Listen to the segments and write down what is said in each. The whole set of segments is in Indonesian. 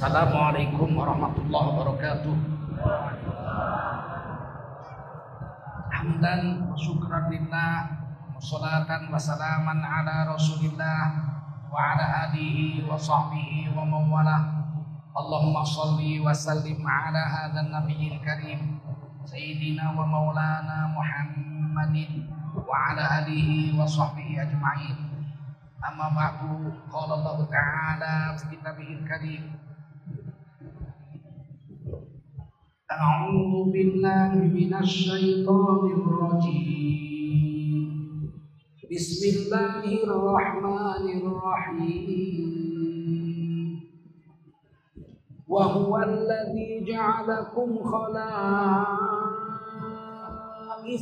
Assalamualaikum warahmatullahi wabarakatuh. Hamdan wa syukran lillah Wassalatan wassalaman ala rasulillah Wa ala alihi wa sahbihi wa mawalah Allahumma salli wa sallim ala hadha nabiyil karim Sayyidina wa maulana Muhammadin Wa ala alihi wa sahbihi ajma'in. Amma ba'du Qala Allah Ta'ala fi kitabihil karim أعوذ بالله من الشيطان الرجيم. بسم الله الرحمن الرحيم. وهو الذي جعلكم خلائف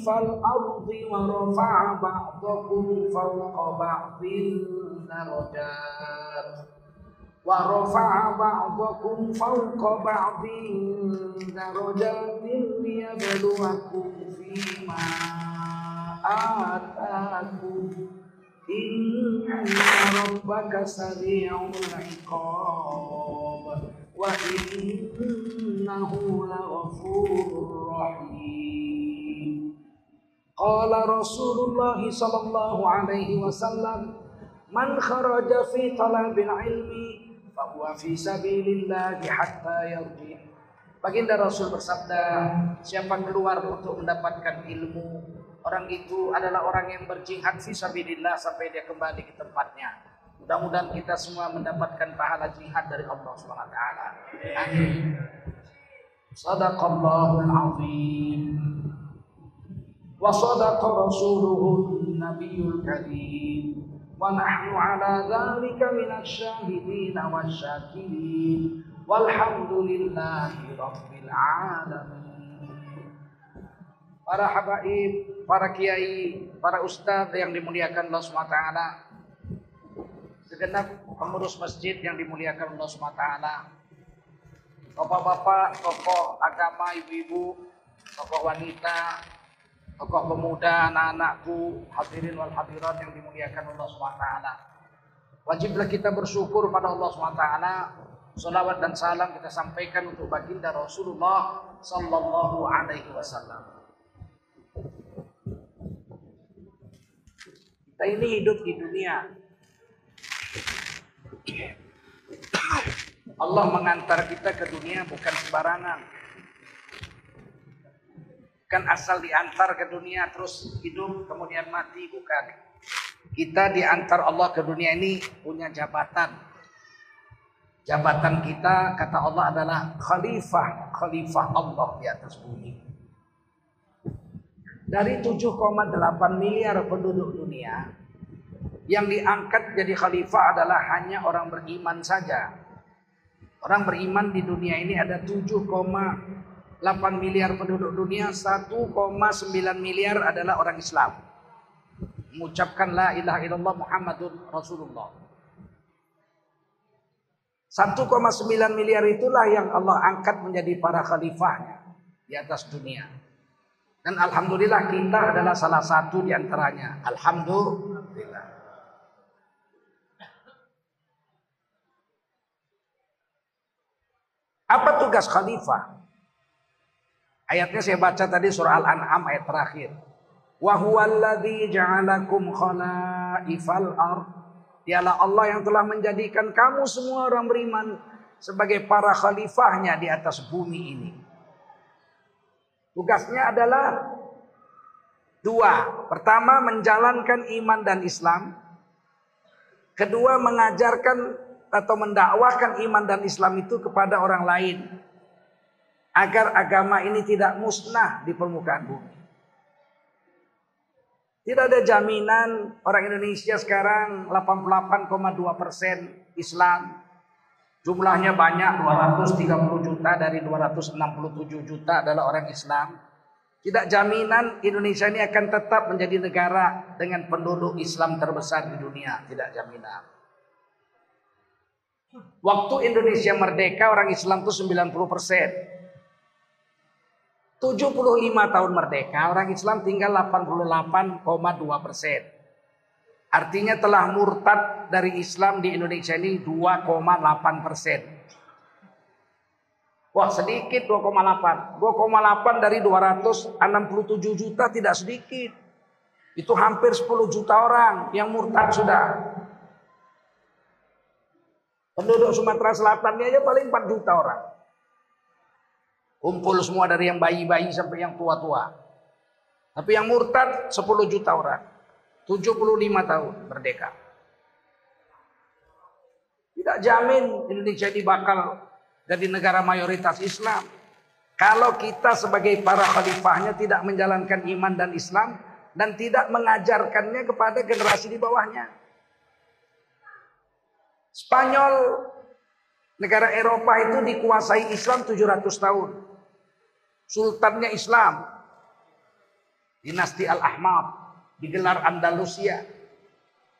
الأرض ورفع بعضكم فوق بعض درجات. ورفع بعضكم فوق بعض درجات ليبلوكم فيما آتاكم إن ربك سريع العقاب وإنه لغفور رحيم قال رسول الله صلى الله عليه وسلم من خرج في طلب العلم bahwa fi sabilillah hatta yarji. Baginda Rasul bersabda, siapa keluar untuk mendapatkan ilmu, orang itu adalah orang yang berjihad fi sabilillah sampai dia kembali ke tempatnya. Mudah-mudahan kita semua mendapatkan pahala jihad dari Allah Subhanahu wa taala. Amin. Sadaqallahul azim. Wa sadaqa rasuluhu nabiyul karim wa nahnu ala dzalika minasyahidin wasyakirin walhamdulillahi rabbil alamin. Para habaib para kiai para ustaz yang dimuliakan Allah SWT segenap pengurus masjid yang dimuliakan Allah SWT Bapak-bapak, tokoh agama, ibu-ibu, tokoh wanita, tokoh pemuda, anak-anakku, hadirin wal hadirat yang dimuliakan Allah SWT. Wajiblah kita bersyukur pada Allah SWT. Salawat dan salam kita sampaikan untuk baginda Rasulullah Sallallahu Alaihi Wasallam. Kita ini hidup di dunia. Allah mengantar kita ke dunia bukan sembarangan kan asal diantar ke dunia terus hidup kemudian mati bukan. Kita diantar Allah ke dunia ini punya jabatan. Jabatan kita kata Allah adalah khalifah. Khalifah Allah di atas bumi. Dari 7,8 miliar penduduk dunia yang diangkat jadi khalifah adalah hanya orang beriman saja. Orang beriman di dunia ini ada 7, 8 miliar penduduk dunia 1,9 miliar adalah orang Islam. Mengucapkan la ilaha illallah Muhammadun Rasulullah. 1,9 miliar itulah yang Allah angkat menjadi para khalifahnya di atas dunia. Dan Alhamdulillah kita adalah salah satu di antaranya. Alhamdulillah. Apa tugas khalifah Ayatnya saya baca tadi surah Al-An'am ayat terakhir. Wa huwallazi ja'alakum khalaifal ard. Dialah Allah yang telah menjadikan kamu semua orang beriman sebagai para khalifahnya di atas bumi ini. Tugasnya adalah dua. Pertama menjalankan iman dan Islam. Kedua mengajarkan atau mendakwahkan iman dan Islam itu kepada orang lain agar agama ini tidak musnah di permukaan bumi. Tidak ada jaminan orang Indonesia sekarang 88,2 persen Islam. Jumlahnya banyak 230 juta dari 267 juta adalah orang Islam. Tidak jaminan Indonesia ini akan tetap menjadi negara dengan penduduk Islam terbesar di dunia. Tidak jaminan. Waktu Indonesia merdeka orang Islam itu 90 persen. 75 tahun merdeka, orang Islam tinggal 88,2 persen. Artinya telah murtad dari Islam di Indonesia ini 2,8 persen. Wah sedikit 2,8. 2,8 dari 267 juta tidak sedikit. Itu hampir 10 juta orang yang murtad sudah. Penduduk Sumatera Selatan ini aja paling 4 juta orang. Kumpul semua dari yang bayi-bayi sampai yang tua-tua. Tapi yang murtad 10 juta orang. 75 tahun merdeka. Tidak jamin Indonesia ini bakal jadi negara mayoritas Islam. Kalau kita sebagai para khalifahnya tidak menjalankan iman dan Islam dan tidak mengajarkannya kepada generasi di bawahnya. Spanyol negara Eropa itu dikuasai Islam 700 tahun. Sultannya Islam. Dinasti Al-Ahmad digelar Andalusia.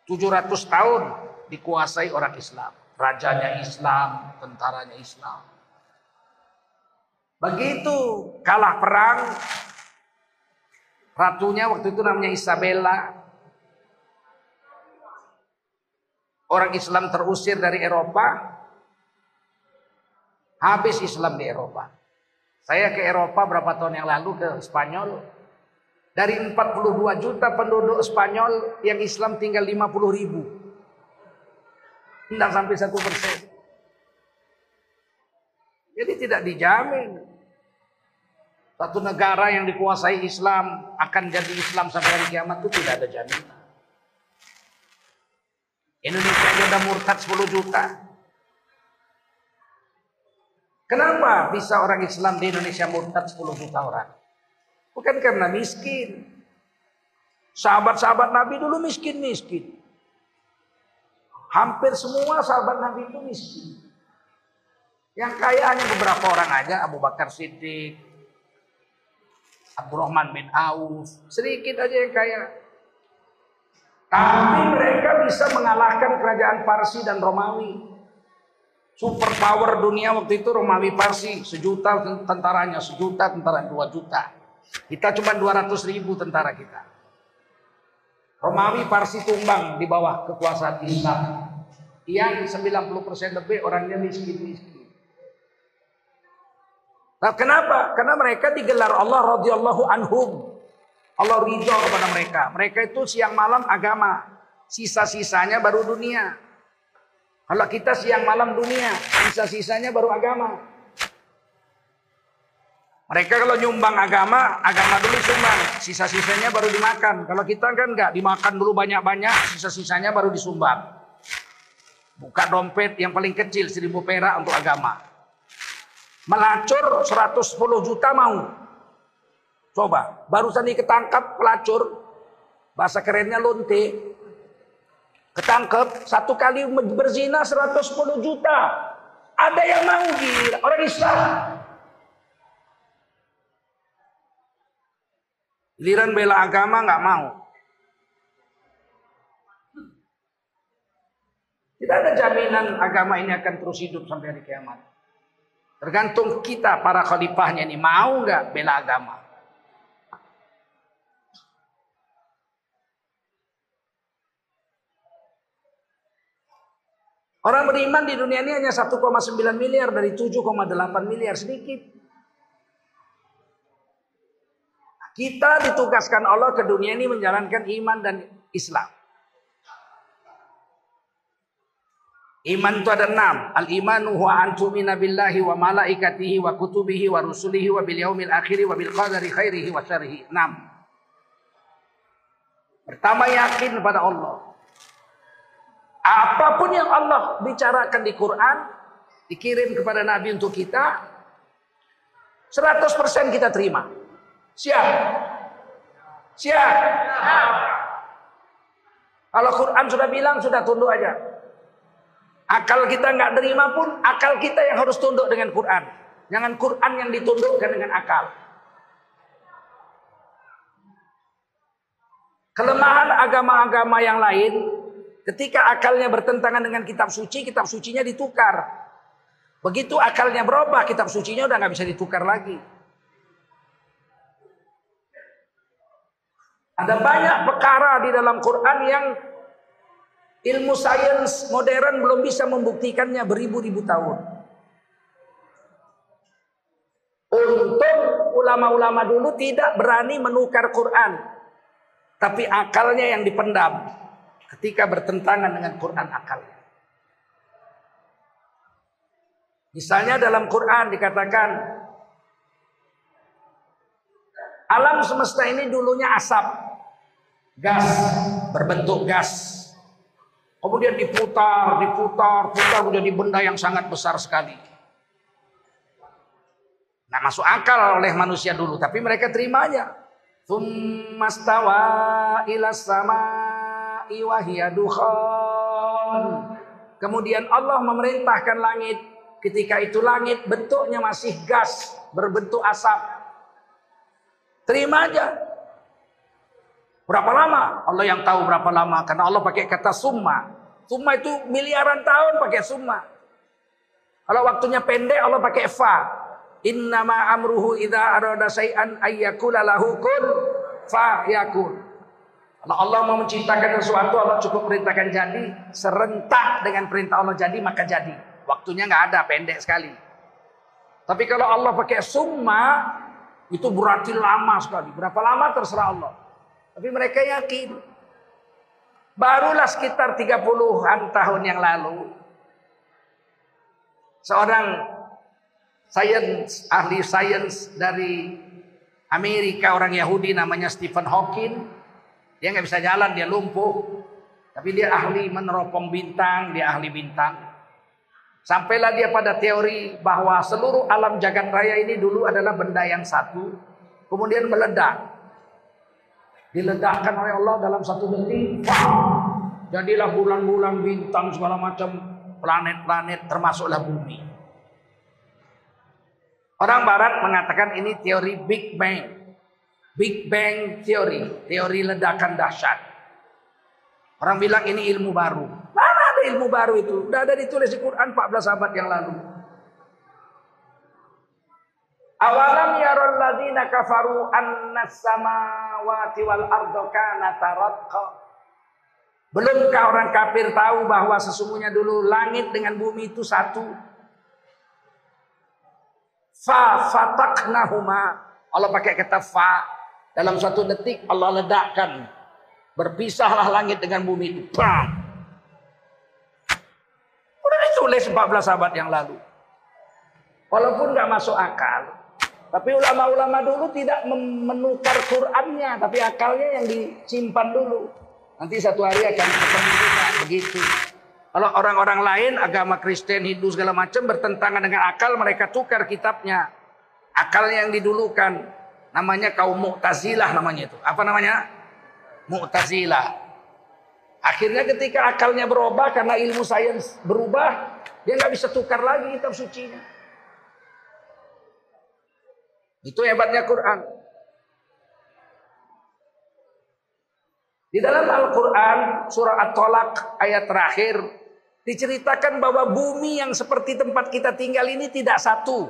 700 tahun dikuasai orang Islam. Rajanya Islam, tentaranya Islam. Begitu kalah perang, ratunya waktu itu namanya Isabella. Orang Islam terusir dari Eropa, habis Islam di Eropa. Saya ke Eropa berapa tahun yang lalu ke Spanyol. Dari 42 juta penduduk Spanyol yang Islam tinggal 50 ribu. Tidak sampai satu persen. Jadi tidak dijamin. Satu negara yang dikuasai Islam akan jadi Islam sampai hari kiamat itu tidak ada jaminan. Indonesia aja udah murtad 10 juta. Kenapa bisa orang Islam di Indonesia murtad 10 juta orang? Bukan karena miskin. Sahabat-sahabat Nabi dulu miskin-miskin. Hampir semua sahabat Nabi itu miskin. Yang kaya hanya beberapa orang aja, Abu Bakar Siddiq, Abdurrahman bin Auf, sedikit aja yang kaya. Tapi mereka bisa mengalahkan kerajaan Parsi dan Romawi. Super power dunia waktu itu Romawi Parsi, sejuta tentaranya, sejuta tentara, dua juta. Kita cuma 200 ribu tentara kita. Romawi Parsi tumbang di bawah kekuasaan Islam. Yang 90% lebih orangnya miskin-miskin. Nah, kenapa? Karena mereka digelar Allah radhiyallahu anhum. Allah ridho kepada mereka. Mereka itu siang malam agama. Sisa-sisanya baru dunia. Kalau kita siang malam dunia, sisa-sisanya baru agama. Mereka kalau nyumbang agama, agama dulu sumbang, sisa-sisanya baru dimakan. Kalau kita kan enggak, dimakan dulu banyak-banyak, sisa-sisanya baru disumbang. Buka dompet yang paling kecil, seribu perak untuk agama. Melacur 110 juta mau. Coba, barusan ketangkap pelacur, bahasa kerennya lonte. Ketangkep, satu kali berzina 110 juta. Ada yang mau gila, orang Islam. Giliran bela agama nggak mau. Tidak ada jaminan agama ini akan terus hidup sampai hari kiamat. Tergantung kita para khalifahnya ini mau nggak bela agama. Orang beriman di dunia ini hanya 1,9 miliar dari 7,8 miliar sedikit. Kita ditugaskan Allah ke dunia ini menjalankan iman dan Islam. Iman itu ada enam. Al imanu huwa an tu'mina billahi wa malaikatihi wa kutubihi wa rusulihi wa bil yaumil akhiri wa bil qadari khairihi wa syarihi. Enam. Pertama yakin kepada Allah. Apa pun yang Allah bicarakan di Quran dikirim kepada Nabi untuk kita 100% kita terima. Siap. Siap. Kalau Quran sudah bilang sudah tunduk aja. Akal kita nggak terima pun akal kita yang harus tunduk dengan Quran. Jangan Quran yang ditundukkan dengan akal. Kelemahan agama-agama yang lain ketika akalnya bertentangan dengan kitab suci, kitab sucinya ditukar. Begitu akalnya berubah, kitab sucinya udah nggak bisa ditukar lagi. Ada banyak perkara di dalam Quran yang ilmu sains modern belum bisa membuktikannya beribu-ribu tahun. ulama-ulama dulu tidak berani menukar Quran. Tapi akalnya yang dipendam ketika bertentangan dengan Quran akalnya. Misalnya dalam Quran dikatakan alam semesta ini dulunya asap, gas, berbentuk gas. Kemudian diputar, diputar, putar menjadi benda yang sangat besar sekali. Nah masuk akal oleh manusia dulu, tapi mereka terimanya. Thummastawa ila sama'i Kemudian Allah memerintahkan langit Ketika itu langit bentuknya masih gas, berbentuk asap. Terima aja. Berapa lama? Allah yang tahu berapa lama. Karena Allah pakai kata summa. Summa itu miliaran tahun pakai summa. Kalau waktunya pendek Allah pakai fa. Innama amruhu idha arada say'an ayyakula lahu fa yakun. Kalau Allah mau menciptakan sesuatu Allah cukup perintahkan jadi. Serentak dengan perintah Allah jadi maka jadi. Waktunya nggak ada, pendek sekali. Tapi kalau Allah pakai summa, itu berarti lama sekali. Berapa lama terserah Allah. Tapi mereka yakin. Barulah sekitar 30-an tahun yang lalu. Seorang sains, ahli sains dari Amerika, orang Yahudi namanya Stephen Hawking. Dia nggak bisa jalan, dia lumpuh. Tapi dia ahli meneropong bintang, dia ahli bintang. Sampailah dia pada teori bahwa seluruh alam jagat raya ini dulu adalah benda yang satu, kemudian meledak. Diledakkan oleh Allah dalam satu detik. Jadilah bulan-bulan bintang segala macam planet-planet termasuklah bumi. Orang barat mengatakan ini teori Big Bang. Big Bang teori, teori ledakan dahsyat. Orang bilang ini ilmu baru ada ilmu baru itu. Sudah ada ditulis di Quran 14 abad yang lalu. Awalam yaral ladina kafaru anna samawati wal ardo kana Belumkah orang kafir tahu bahwa sesungguhnya dulu langit dengan bumi itu satu? Fa fataknahuma. Allah pakai kata fa. Dalam satu detik Allah ledakkan. Berpisahlah langit dengan bumi itu. Bam ditulis 14 abad yang lalu. Walaupun nggak masuk akal, tapi ulama-ulama dulu tidak menukar Qurannya, tapi akalnya yang disimpan dulu. Nanti satu hari akan ketemu begitu. Kalau orang-orang lain agama Kristen, Hindu segala macam bertentangan dengan akal, mereka tukar kitabnya. Akalnya yang didulukan namanya kaum Mu'tazilah namanya itu. Apa namanya? Mu'tazilah. Akhirnya ketika akalnya berubah karena ilmu sains berubah, dia nggak bisa tukar lagi kitab sucinya. Itu hebatnya Quran. Di dalam Al-Quran surah At-Tolak ayat terakhir diceritakan bahwa bumi yang seperti tempat kita tinggal ini tidak satu.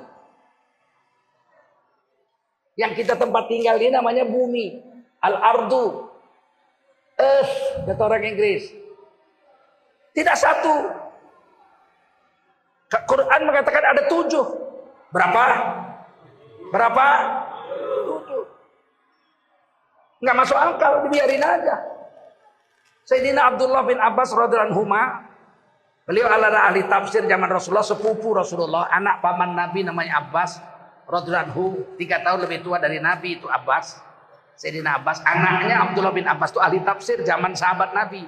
Yang kita tempat tinggal ini namanya bumi. Al-Ardu. Earth, kata orang Inggris. Tidak satu. Quran mengatakan ada tujuh. Berapa? Berapa? Tujuh. Nggak masuk akal, dibiarin aja. Sayyidina Abdullah bin Abbas radhiyallahu Beliau adalah ahli tafsir zaman Rasulullah, sepupu Rasulullah, anak paman Nabi namanya Abbas radhiyallahu tiga tahun lebih tua dari Nabi itu Abbas. Sayyidina Abbas, anaknya Abdullah bin Abbas itu ahli tafsir zaman sahabat Nabi.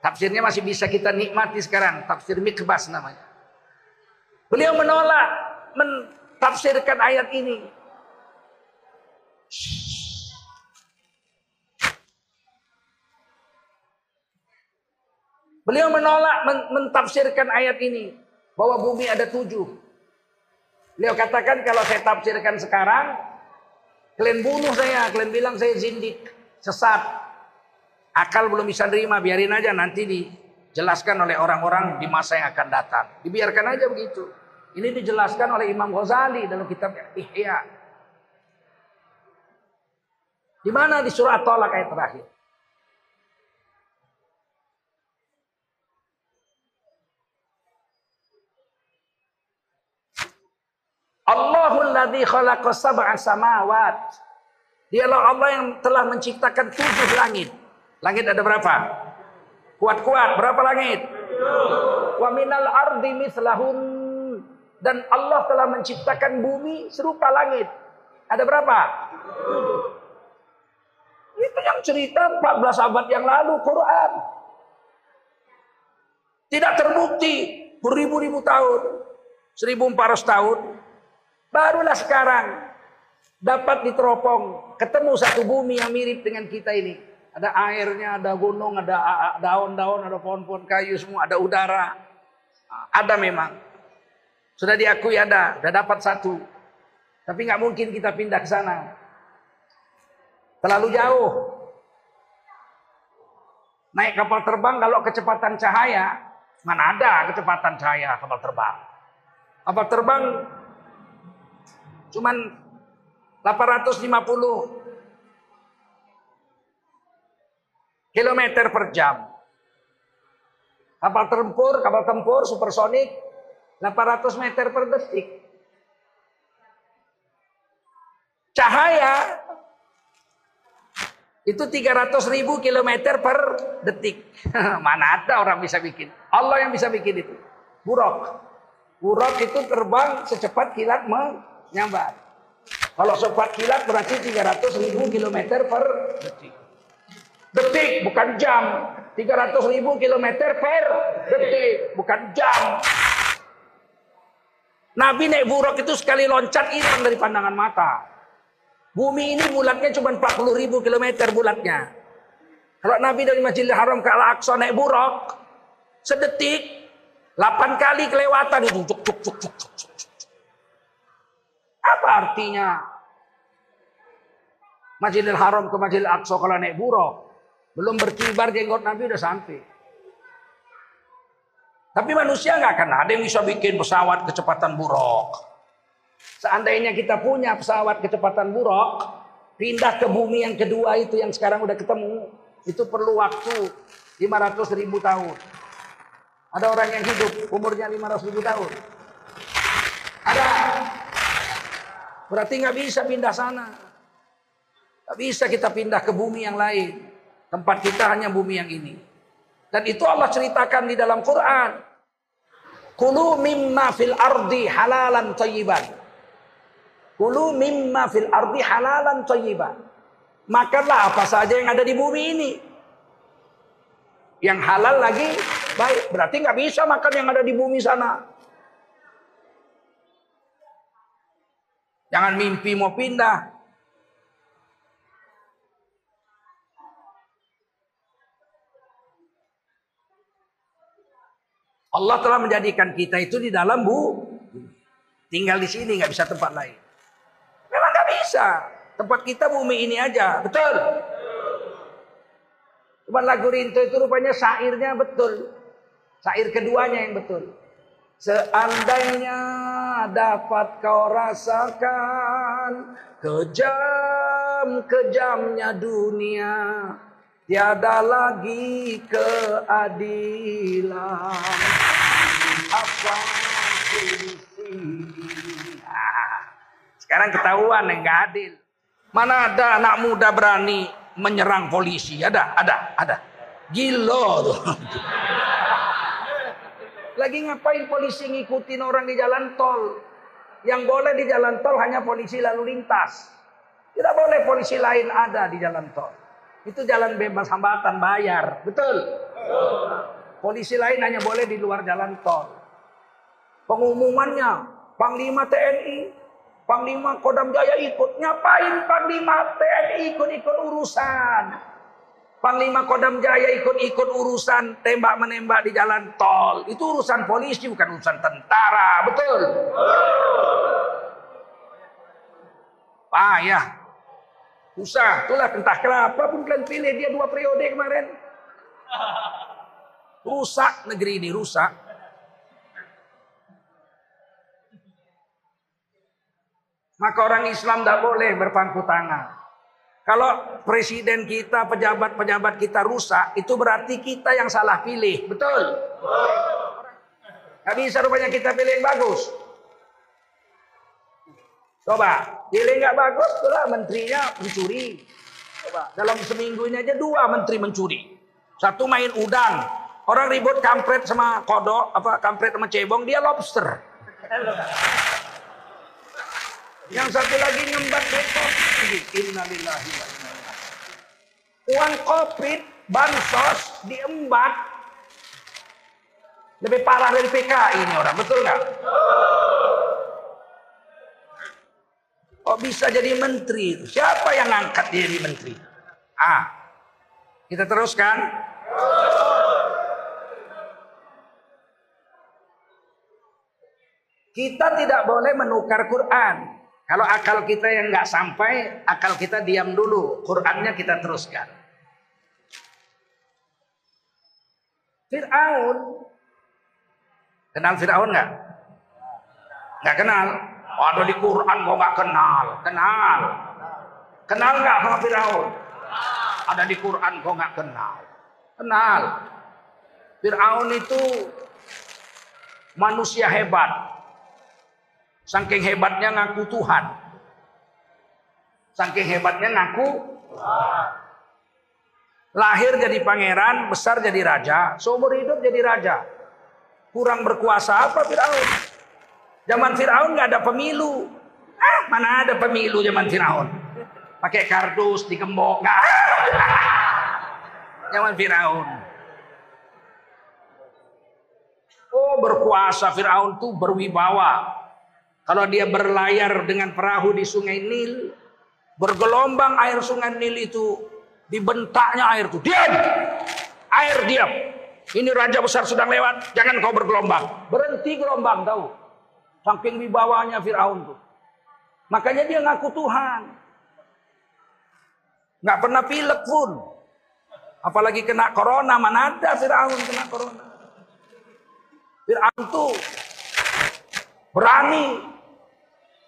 Tafsirnya masih bisa kita nikmati sekarang, tafsir Mikbas namanya. Beliau menolak mentafsirkan ayat ini. Beliau menolak mentafsirkan ayat ini bahwa bumi ada tujuh. Beliau katakan kalau saya tafsirkan sekarang Kalian bunuh saya, kalian bilang saya zindik, sesat. Akal belum bisa nerima, biarin aja nanti dijelaskan oleh orang-orang di masa yang akan datang. Dibiarkan aja begitu. Ini dijelaskan oleh Imam Ghazali dalam kitab Ihya. Di mana di surah At-Talaq ayat terakhir? Allahul Allahulladzi khalaqa sab'a samawat. Dialah Allah yang telah menciptakan tujuh langit. Langit ada berapa? Kuat-kuat, berapa langit? Wa minal ardi mislahun. Dan Allah telah menciptakan bumi serupa langit. Ada berapa? Itu yang cerita 14 abad yang lalu Quran. Tidak terbukti beribu-ribu tahun. 1400 tahun. Barulah sekarang dapat diteropong. Ketemu satu bumi yang mirip dengan kita ini. Ada airnya, ada gunung, ada daun-daun, ada pohon-pohon kayu semua, ada udara. Ada memang. Sudah diakui ada, sudah dapat satu. Tapi nggak mungkin kita pindah ke sana. Terlalu jauh. Naik kapal terbang kalau kecepatan cahaya, mana ada kecepatan cahaya kapal terbang. Kapal terbang cuman 850 kilometer per jam. Kapal tempur, kapal tempur supersonik 800 meter per detik. Cahaya itu 300 ribu kilometer per detik. Mana ada orang bisa bikin. Allah yang bisa bikin itu. Buruk. Buruk itu terbang secepat kilat menyambar. Kalau secepat kilat berarti 300 ribu kilometer per detik. Detik, bukan jam. 300 ribu kilometer per detik, bukan jam. Nabi naik buruk itu sekali loncat hilang dari pandangan mata. Bumi ini bulatnya cuma 40 ribu kilometer bulatnya. Kalau Nabi dari Masjidil Haram ke Al-Aqsa naik buruk, sedetik, 8 kali kelewatan itu. Cuk, cuk, cuk, cuk. Apa artinya? Masjidil Haram ke Masjidil Aqsa kalau naik buruk. Belum berkibar jenggot Nabi udah sampai. Tapi manusia nggak akan ada yang bisa bikin pesawat kecepatan buruk. Seandainya kita punya pesawat kecepatan buruk, pindah ke bumi yang kedua itu yang sekarang udah ketemu, itu perlu waktu 500 ribu tahun. Ada orang yang hidup umurnya 500 ribu tahun. Ada. Berarti nggak bisa pindah sana. Nggak bisa kita pindah ke bumi yang lain. Tempat kita hanya bumi yang ini. Dan itu Allah ceritakan di dalam Quran. Kulu mimma fil ardi halalan tayyiban. Kulu mimma fil ardi halalan tayyiban. Makanlah apa saja yang ada di bumi ini. Yang halal lagi baik. Berarti nggak bisa makan yang ada di bumi sana. Jangan mimpi mau pindah. Allah telah menjadikan kita itu di dalam bu. Tinggal di sini nggak bisa tempat lain. Memang nggak bisa. Tempat kita bumi ini aja, betul. Cuma lagu Rinto itu rupanya syairnya betul. Syair keduanya yang betul. Seandainya dapat kau rasakan kejam-kejamnya dunia Tiada lagi keadilan. Apa Nah, sekarang ketahuan yang nggak adil. Mana ada anak muda berani menyerang polisi? Ada, ada, ada. Gila tuh. Lagi ngapain polisi ngikutin orang di jalan tol? Yang boleh di jalan tol hanya polisi lalu lintas. Tidak boleh polisi lain ada di jalan tol. Itu jalan bebas hambatan bayar. Betul? Polisi lain hanya boleh di luar jalan tol. Pengumumannya, Panglima TNI, Panglima Kodam Jaya ikut. Ngapain Panglima TNI ikut-ikut urusan? Panglima Kodam Jaya ikut-ikut urusan tembak menembak di jalan tol. Itu urusan polisi bukan urusan tentara. Betul? Payah. Usah, itulah entah kenapa pun kalian pilih dia dua periode kemarin. Rusak negeri ini, rusak. Maka orang Islam tidak boleh berpangku tangan. Kalau presiden kita, pejabat-pejabat kita rusak, itu berarti kita yang salah pilih. Betul? Gak bisa rupanya kita pilih yang bagus. Coba, pilih nggak bagus, itulah menterinya mencuri. Coba, dalam seminggu ini aja dua menteri mencuri. Satu main udang, orang ribut kampret sama kodok, apa kampret sama cebong, dia lobster. Yang satu lagi ngembat bekok. Innalillahi wa Uang covid, bansos, diembat. Lebih parah dari PKI ini orang, betul nggak? Kok bisa jadi menteri? Siapa yang angkat dia jadi menteri? Ah, kita teruskan. Kita tidak boleh menukar Quran. Kalau akal kita yang nggak sampai, akal kita diam dulu. Qurannya kita teruskan. Fir'aun. Kenal Fir'aun nggak? Nggak kenal. Ada di Quran kok nggak kenal. Kenal. Kenal nggak sama Fir'aun? Ada di Quran kok nggak kenal. Kenal. Fir'aun itu manusia hebat. Saking hebatnya ngaku Tuhan. Saking hebatnya ngaku Lahir jadi pangeran, besar jadi raja, seumur hidup jadi raja. Kurang berkuasa apa Fir'aun? Zaman Fir'aun nggak ada pemilu. Ah, mana ada pemilu zaman Fir'aun? Pakai kardus digembok? Zaman Fir'aun. Oh berkuasa Fir'aun tuh berwibawa. Kalau dia berlayar dengan perahu di sungai Nil, bergelombang air sungai Nil itu dibentaknya air itu. Diam! Air diam. Ini raja besar sedang lewat, jangan kau bergelombang. Berhenti gelombang tahu. Saking wibawanya Fir'aun tuh. Makanya dia ngaku Tuhan. Nggak pernah pilek pun. Apalagi kena corona, mana ada Fir'aun kena corona. Fir'aun tuh berani.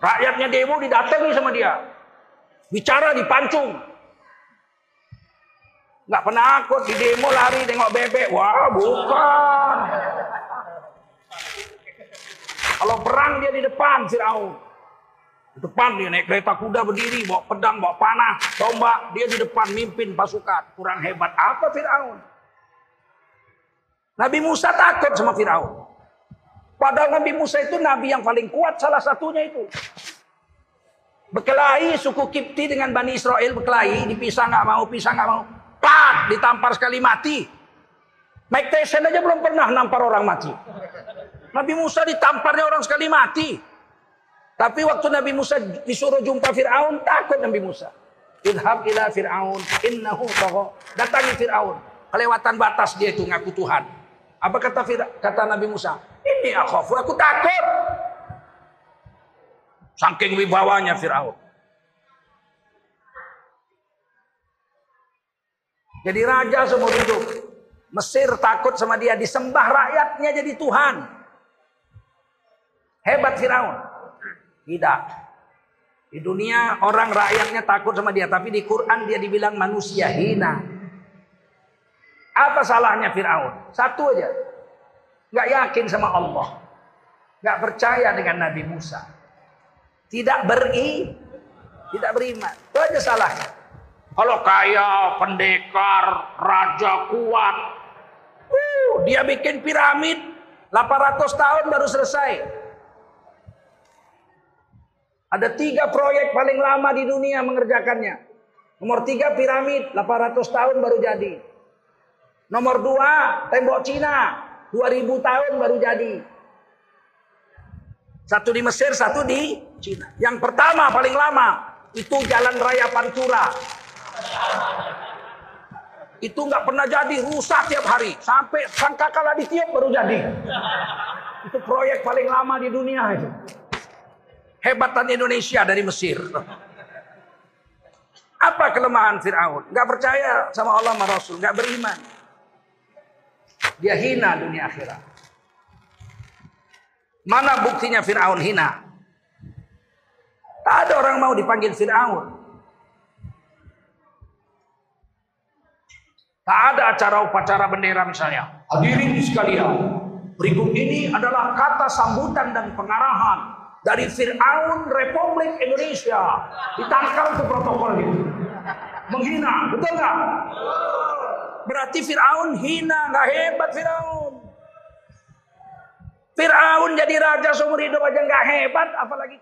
Rakyatnya demo didatangi sama dia. Bicara dipancung. Nggak pernah akut di demo lari tengok bebek. Wah bukan. Kalau perang dia di depan Firaun. Di depan dia naik kereta kuda berdiri, bawa pedang, bawa panah, tombak. Dia di depan mimpin pasukan. Kurang hebat apa Firaun? Nabi Musa takut sama Firaun. Padahal Nabi Musa itu nabi yang paling kuat salah satunya itu. Berkelahi suku Kipti dengan Bani Israel berkelahi, dipisah nggak mau, pisah nggak mau. Pak, ditampar sekali mati. Mike Tyson aja belum pernah nampar orang mati. Nabi Musa ditamparnya orang sekali mati. Tapi waktu Nabi Musa disuruh jumpa Fir'aun, takut Nabi Musa. Idhab ila Fir'aun, innahu toho. Datangi Fir'aun. Kelewatan batas dia itu ngaku Tuhan. Apa kata kata Nabi Musa? Ini akhafu, aku takut. Saking wibawanya Fir'aun. Jadi raja seumur hidup. Mesir takut sama dia, disembah rakyatnya jadi Tuhan. Hebat Firaun. Tidak. Di dunia orang rakyatnya takut sama dia, tapi di Quran dia dibilang manusia hina. Apa salahnya Firaun? Satu aja. Gak yakin sama Allah. Gak percaya dengan Nabi Musa. Tidak beri, tidak beriman. Itu aja salahnya. Kalau kaya, pendekar, raja kuat, uh, dia bikin piramid 800 tahun baru selesai. Ada tiga proyek paling lama di dunia mengerjakannya. Nomor tiga piramid, 800 tahun baru jadi. Nomor dua, tembok Cina, 2000 tahun baru jadi. Satu di Mesir, satu di Cina. Yang pertama paling lama, itu jalan raya Pantura. Itu nggak pernah jadi, rusak tiap hari. Sampai sangkakala ditiup baru jadi. Itu proyek paling lama di dunia itu. Hebatan Indonesia dari Mesir. Apa kelemahan Fir'aun? Gak percaya sama Allah sama Rasul. Gak beriman. Dia hina dunia akhirat. Mana buktinya Fir'aun hina? Tak ada orang mau dipanggil Fir'aun. Tak ada acara upacara bendera misalnya. Hadirin sekalian, berikut ini adalah kata sambutan dan pengarahan dari Fir'aun Republik Indonesia. Ditangkal itu. Menghina, betul nggak? Berarti Fir'aun hina, nggak hebat Fir'aun. Fir'aun jadi raja seumur hidup aja nggak hebat, apalagi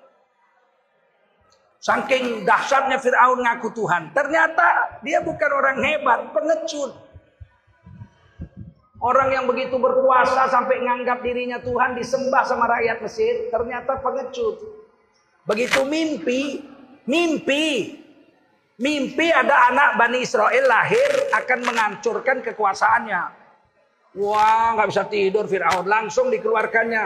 Saking dahsyatnya Fir'aun ngaku Tuhan. Ternyata dia bukan orang hebat, pengecut. Orang yang begitu berkuasa sampai nganggap dirinya Tuhan disembah sama rakyat Mesir. Ternyata pengecut. Begitu mimpi, mimpi. Mimpi ada anak Bani Israel lahir akan menghancurkan kekuasaannya. Wah nggak bisa tidur Fir'aun. Langsung dikeluarkannya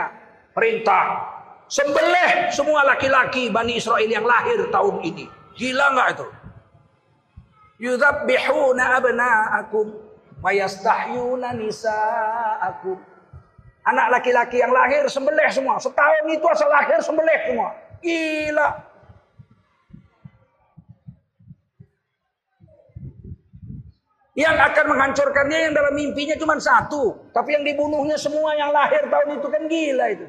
perintah Sembelih semua laki-laki Bani Israel yang lahir tahun ini. Gila nggak itu? Yudhabbihuna abna'akum wa yastahyuna nisa'akum. Anak laki-laki yang lahir sembelih semua. Setahun itu asal lahir sembelih semua. Gila. Yang akan menghancurkannya yang dalam mimpinya cuma satu. Tapi yang dibunuhnya semua yang lahir tahun itu kan gila itu.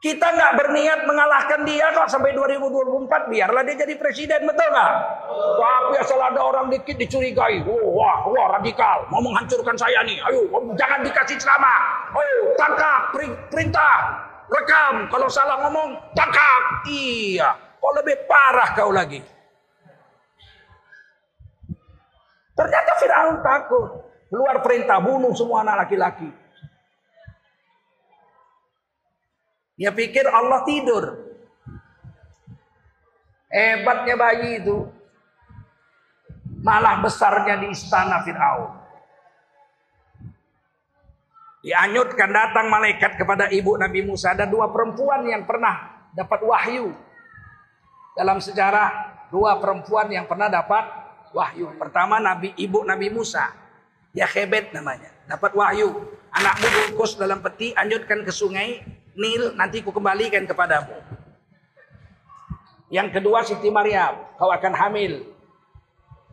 Kita nggak berniat mengalahkan dia kok sampai 2024 biarlah dia jadi presiden betul nggak? Tapi asal ada orang dikit dicurigai, oh, wah, wah radikal, mau menghancurkan saya nih. Ayo, jangan dikasih ceramah. Ayo, tangkap, perintah, rekam. Kalau salah ngomong, tangkap. Iya, kok lebih parah kau lagi. Ternyata Firaun takut. Keluar perintah bunuh semua anak laki-laki. Dia pikir Allah tidur. Hebatnya bayi itu. Malah besarnya di istana Fir'aun. Dianyutkan datang malaikat kepada ibu Nabi Musa. Ada dua perempuan yang pernah dapat wahyu. Dalam sejarah dua perempuan yang pernah dapat wahyu. Pertama Nabi ibu Nabi Musa. Ya Hebet namanya. Dapat wahyu. Anakmu bungkus dalam peti, anyutkan ke sungai, Nil nanti ku kembalikan kepadamu. Yang kedua Siti Maryam, kau akan hamil.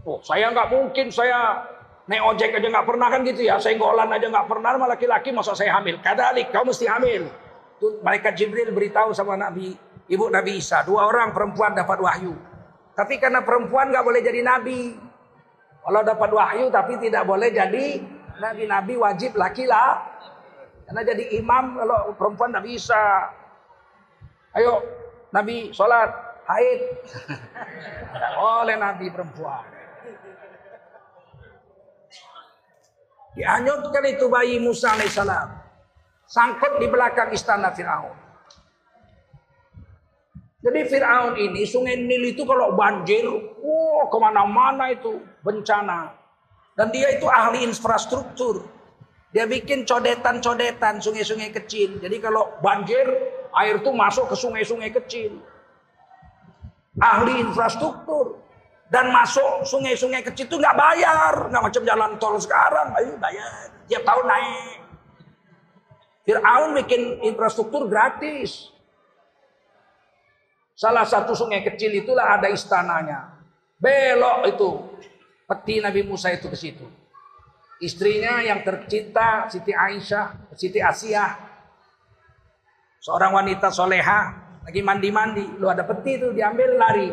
Oh, saya nggak mungkin saya naik ojek aja nggak pernah kan gitu ya. Saya ngolan aja nggak pernah sama laki-laki masa saya hamil. Kadalik, kau mesti hamil. Tuh, malaikat Jibril beritahu sama Nabi, ibu Nabi Isa, dua orang perempuan dapat wahyu. Tapi karena perempuan nggak boleh jadi nabi. Kalau dapat wahyu tapi tidak boleh jadi nabi-nabi wajib laki-laki karena jadi imam kalau perempuan tidak bisa. Ayo, Nabi sholat, haid. Tidak boleh Nabi perempuan. Dianyutkan itu bayi Musa alaihissalam. Sangkut di belakang istana Fir'aun. Jadi Fir'aun ini, sungai Nil itu kalau banjir, wow, ke mana-mana itu bencana. Dan dia itu ahli infrastruktur. Dia bikin codetan-codetan sungai-sungai kecil. Jadi kalau banjir, air itu masuk ke sungai-sungai kecil. Ahli infrastruktur. Dan masuk sungai-sungai kecil itu nggak bayar. Nggak macam jalan tol sekarang. Ayo bayar. Tiap tahun naik. Fir'aun bikin infrastruktur gratis. Salah satu sungai kecil itulah ada istananya. Belok itu. Peti Nabi Musa itu ke situ. Istrinya yang tercinta Siti Aisyah, Siti Asia. Seorang wanita soleha lagi mandi-mandi. Lu ada peti itu diambil lari.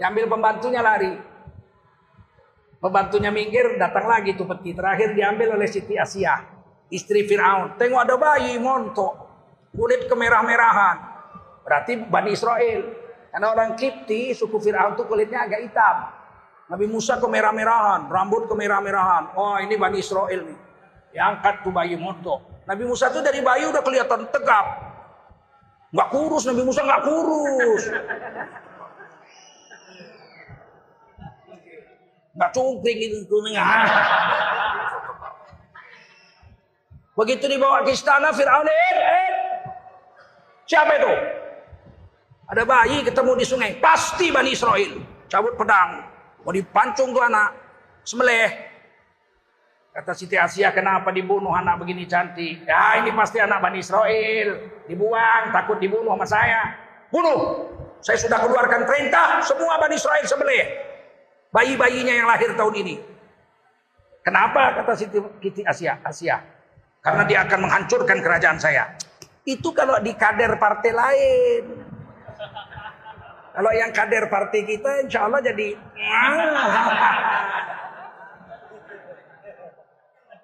Diambil pembantunya lari. Pembantunya minggir datang lagi tuh peti. Terakhir diambil oleh Siti Asia. Istri Fir'aun. Tengok ada bayi montok. Kulit kemerah-merahan. Berarti Bani Israel. Karena orang Kipti, suku Fir'aun tuh kulitnya agak hitam. Nabi Musa kemerah-merahan, rambut kemerah-merahan. Oh ini Bani Israel nih. Diangkat tuh bayi montok. Nabi Musa tuh dari bayi udah kelihatan tegap. Nggak kurus, Nabi Musa nggak kurus. Nggak cungkring itu. Begitu dibawa ke istana Fir'aun, eh, eh. Siapa itu? Ada bayi ketemu di sungai. Pasti Bani Israel. Cabut pedang. Mau dipancung tuh anak. Semeleh. Kata Siti Asia, kenapa dibunuh anak begini cantik? Ya ini pasti anak Bani Israel. Dibuang, takut dibunuh sama saya. Bunuh. Saya sudah keluarkan perintah, semua Bani Israel sembelih. Bayi-bayinya yang lahir tahun ini. Kenapa kata Siti, Siti Asia? Asia. Karena dia akan menghancurkan kerajaan saya. Itu kalau di kader partai lain. Kalau yang kader partai kita insya Allah jadi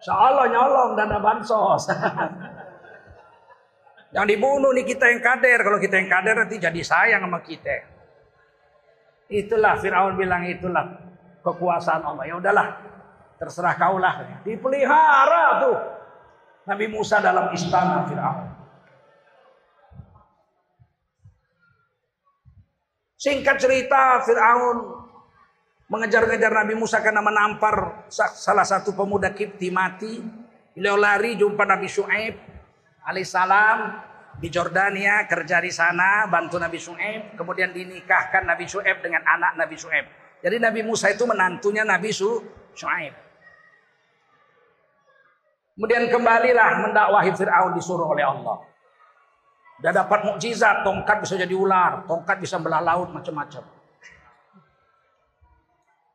Insya Allah nyolong dana bansos. yang dibunuh nih kita yang kader. Kalau kita yang kader nanti jadi sayang sama kita. Itulah Fir'aun bilang itulah kekuasaan Allah. Ya udahlah, terserah kaulah. Dipelihara tuh Nabi Musa dalam istana Fir'aun. Singkat cerita, Fir'aun mengejar-ngejar Nabi Musa karena menampar salah satu pemuda Kipti mati. Beliau lari jumpa Nabi Shu'aib alaihissalam di Jordania kerja di sana bantu Nabi Shu'aib kemudian dinikahkan Nabi Shu'aib dengan anak Nabi Shu'aib. Jadi Nabi Musa itu menantunya Nabi Shu'aib. Kemudian kembalilah mendakwahi Fir'aun disuruh oleh Allah. Udah dapat mukjizat, tongkat bisa jadi ular, tongkat bisa belah laut macam-macam.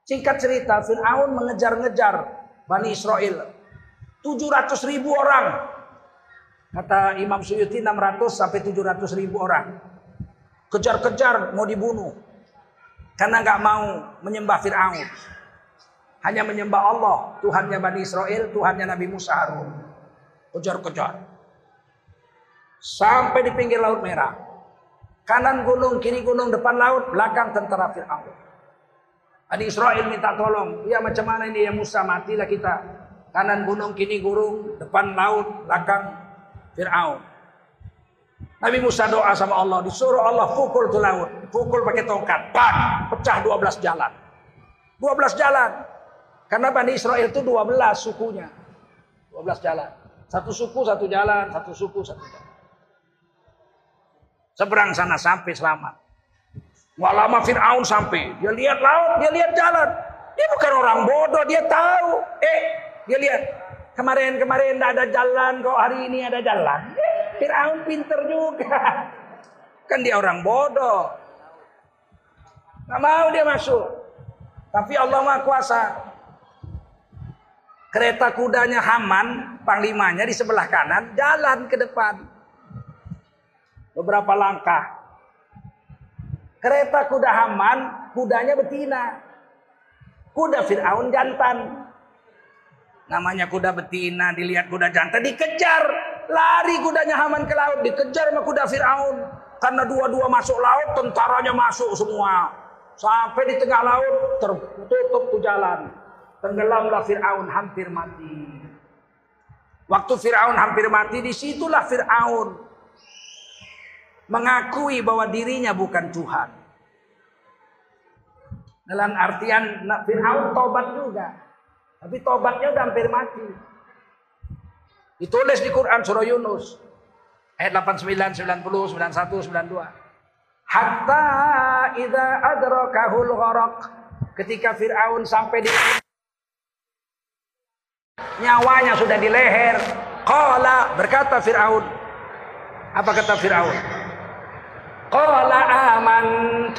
Singkat cerita, Fir'aun mengejar-ngejar Bani Israel. 700 ribu orang. Kata Imam Suyuti 600 sampai 700 ribu orang. Kejar-kejar mau dibunuh. Karena nggak mau menyembah Fir'aun. Hanya menyembah Allah. Tuhannya Bani Israel, Tuhannya Nabi Musa Harun. Kejar-kejar. Sampai di pinggir Laut Merah. Kanan gunung, kiri gunung, depan laut, belakang tentara Fir'aun. Adi Israel minta tolong. Ya macam mana ini ya Musa matilah kita. Kanan gunung, kiri gunung, depan laut, belakang Fir'aun. Nabi Musa doa sama Allah. Disuruh Allah pukul tuh laut. Pukul pakai tongkat. Bang, pecah 12 jalan. 12 jalan. Karena Bani Israel itu 12 sukunya. 12 jalan. Satu suku, satu jalan. Satu suku, satu jalan. Seberang sana sampai selamat. Gak lama Fir'aun sampai. Dia lihat laut, dia lihat jalan. Dia bukan orang bodoh, dia tahu. Eh, dia lihat. Kemarin-kemarin tidak ada jalan, kok hari ini ada jalan. Eh, Fir'aun pinter juga. Kan dia orang bodoh. Gak mau dia masuk. Tapi Allah Maha Kuasa. Kereta kudanya Haman, panglimanya di sebelah kanan, jalan ke depan beberapa langkah. Kereta kuda Haman, kudanya betina. Kuda Fir'aun jantan. Namanya kuda betina, dilihat kuda jantan, dikejar. Lari kudanya Haman ke laut, dikejar sama kuda Fir'aun. Karena dua-dua masuk laut, tentaranya masuk semua. Sampai di tengah laut, tertutup tuh jalan. Tenggelamlah Fir'aun, hampir mati. Waktu Fir'aun hampir mati, di situlah Fir'aun mengakui bahwa dirinya bukan Tuhan. Dalam artian Fir'aun tobat juga. Tapi tobatnya udah hampir mati. Ditulis di Quran surah Yunus. Ayat 89, 90, 91, 92. Hatta idza adrakahul gharaq. Ketika Fir'aun sampai di nyawanya sudah di leher. Qala berkata Fir'aun. Apa kata Fir'aun? Qala amant.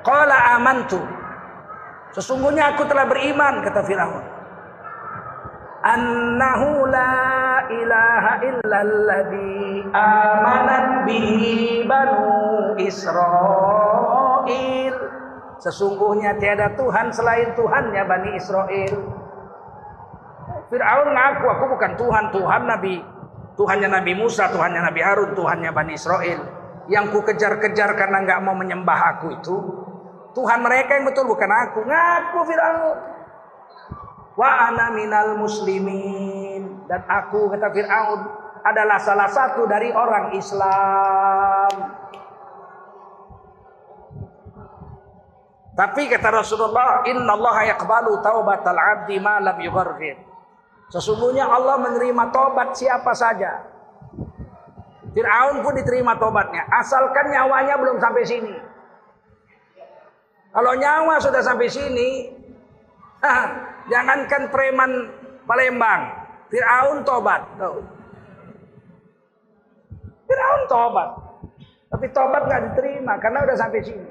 Qala amantu. Sesungguhnya aku telah beriman kata Firaun. Annahu la ilaha illalladzi amanat bihi banu Israel. Sesungguhnya tiada Tuhan selain Tuhannya Bani Israel. Fir'aun ngaku aku bukan Tuhan, Tuhan Nabi Tuhannya Nabi Musa, Tuhannya Nabi Harun, Tuhannya Bani Israel. Yang ku kejar-kejar karena nggak mau menyembah aku itu. Tuhan mereka yang betul bukan aku. Ngaku Fir'aun. Wa ana minal muslimin. Dan aku kata Fir'aun adalah salah satu dari orang Islam. Tapi kata Rasulullah, Inna Allah yaqbalu taubatal abdi ma lam. Sesungguhnya Allah menerima tobat siapa saja. Fir'aun pun diterima tobatnya. Asalkan nyawanya belum sampai sini. Kalau nyawa sudah sampai sini, jangankan preman Palembang, Fir'aun tobat. Fir'aun tobat. Tapi tobat nggak diterima karena udah sampai sini.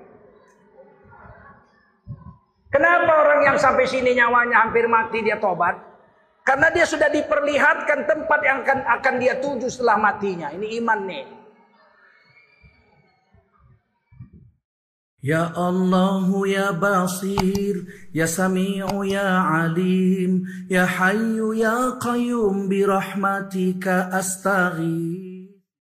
Kenapa orang yang sampai sini nyawanya hampir mati dia tobat? Karena dia sudah diperlihatkan tempat yang akan akan dia tuju setelah matinya. Ini iman nih. Ya Allah ya Basir Ya Sami'u ya Alim Ya Hayyu ya Qayyum Birahmatika astaghir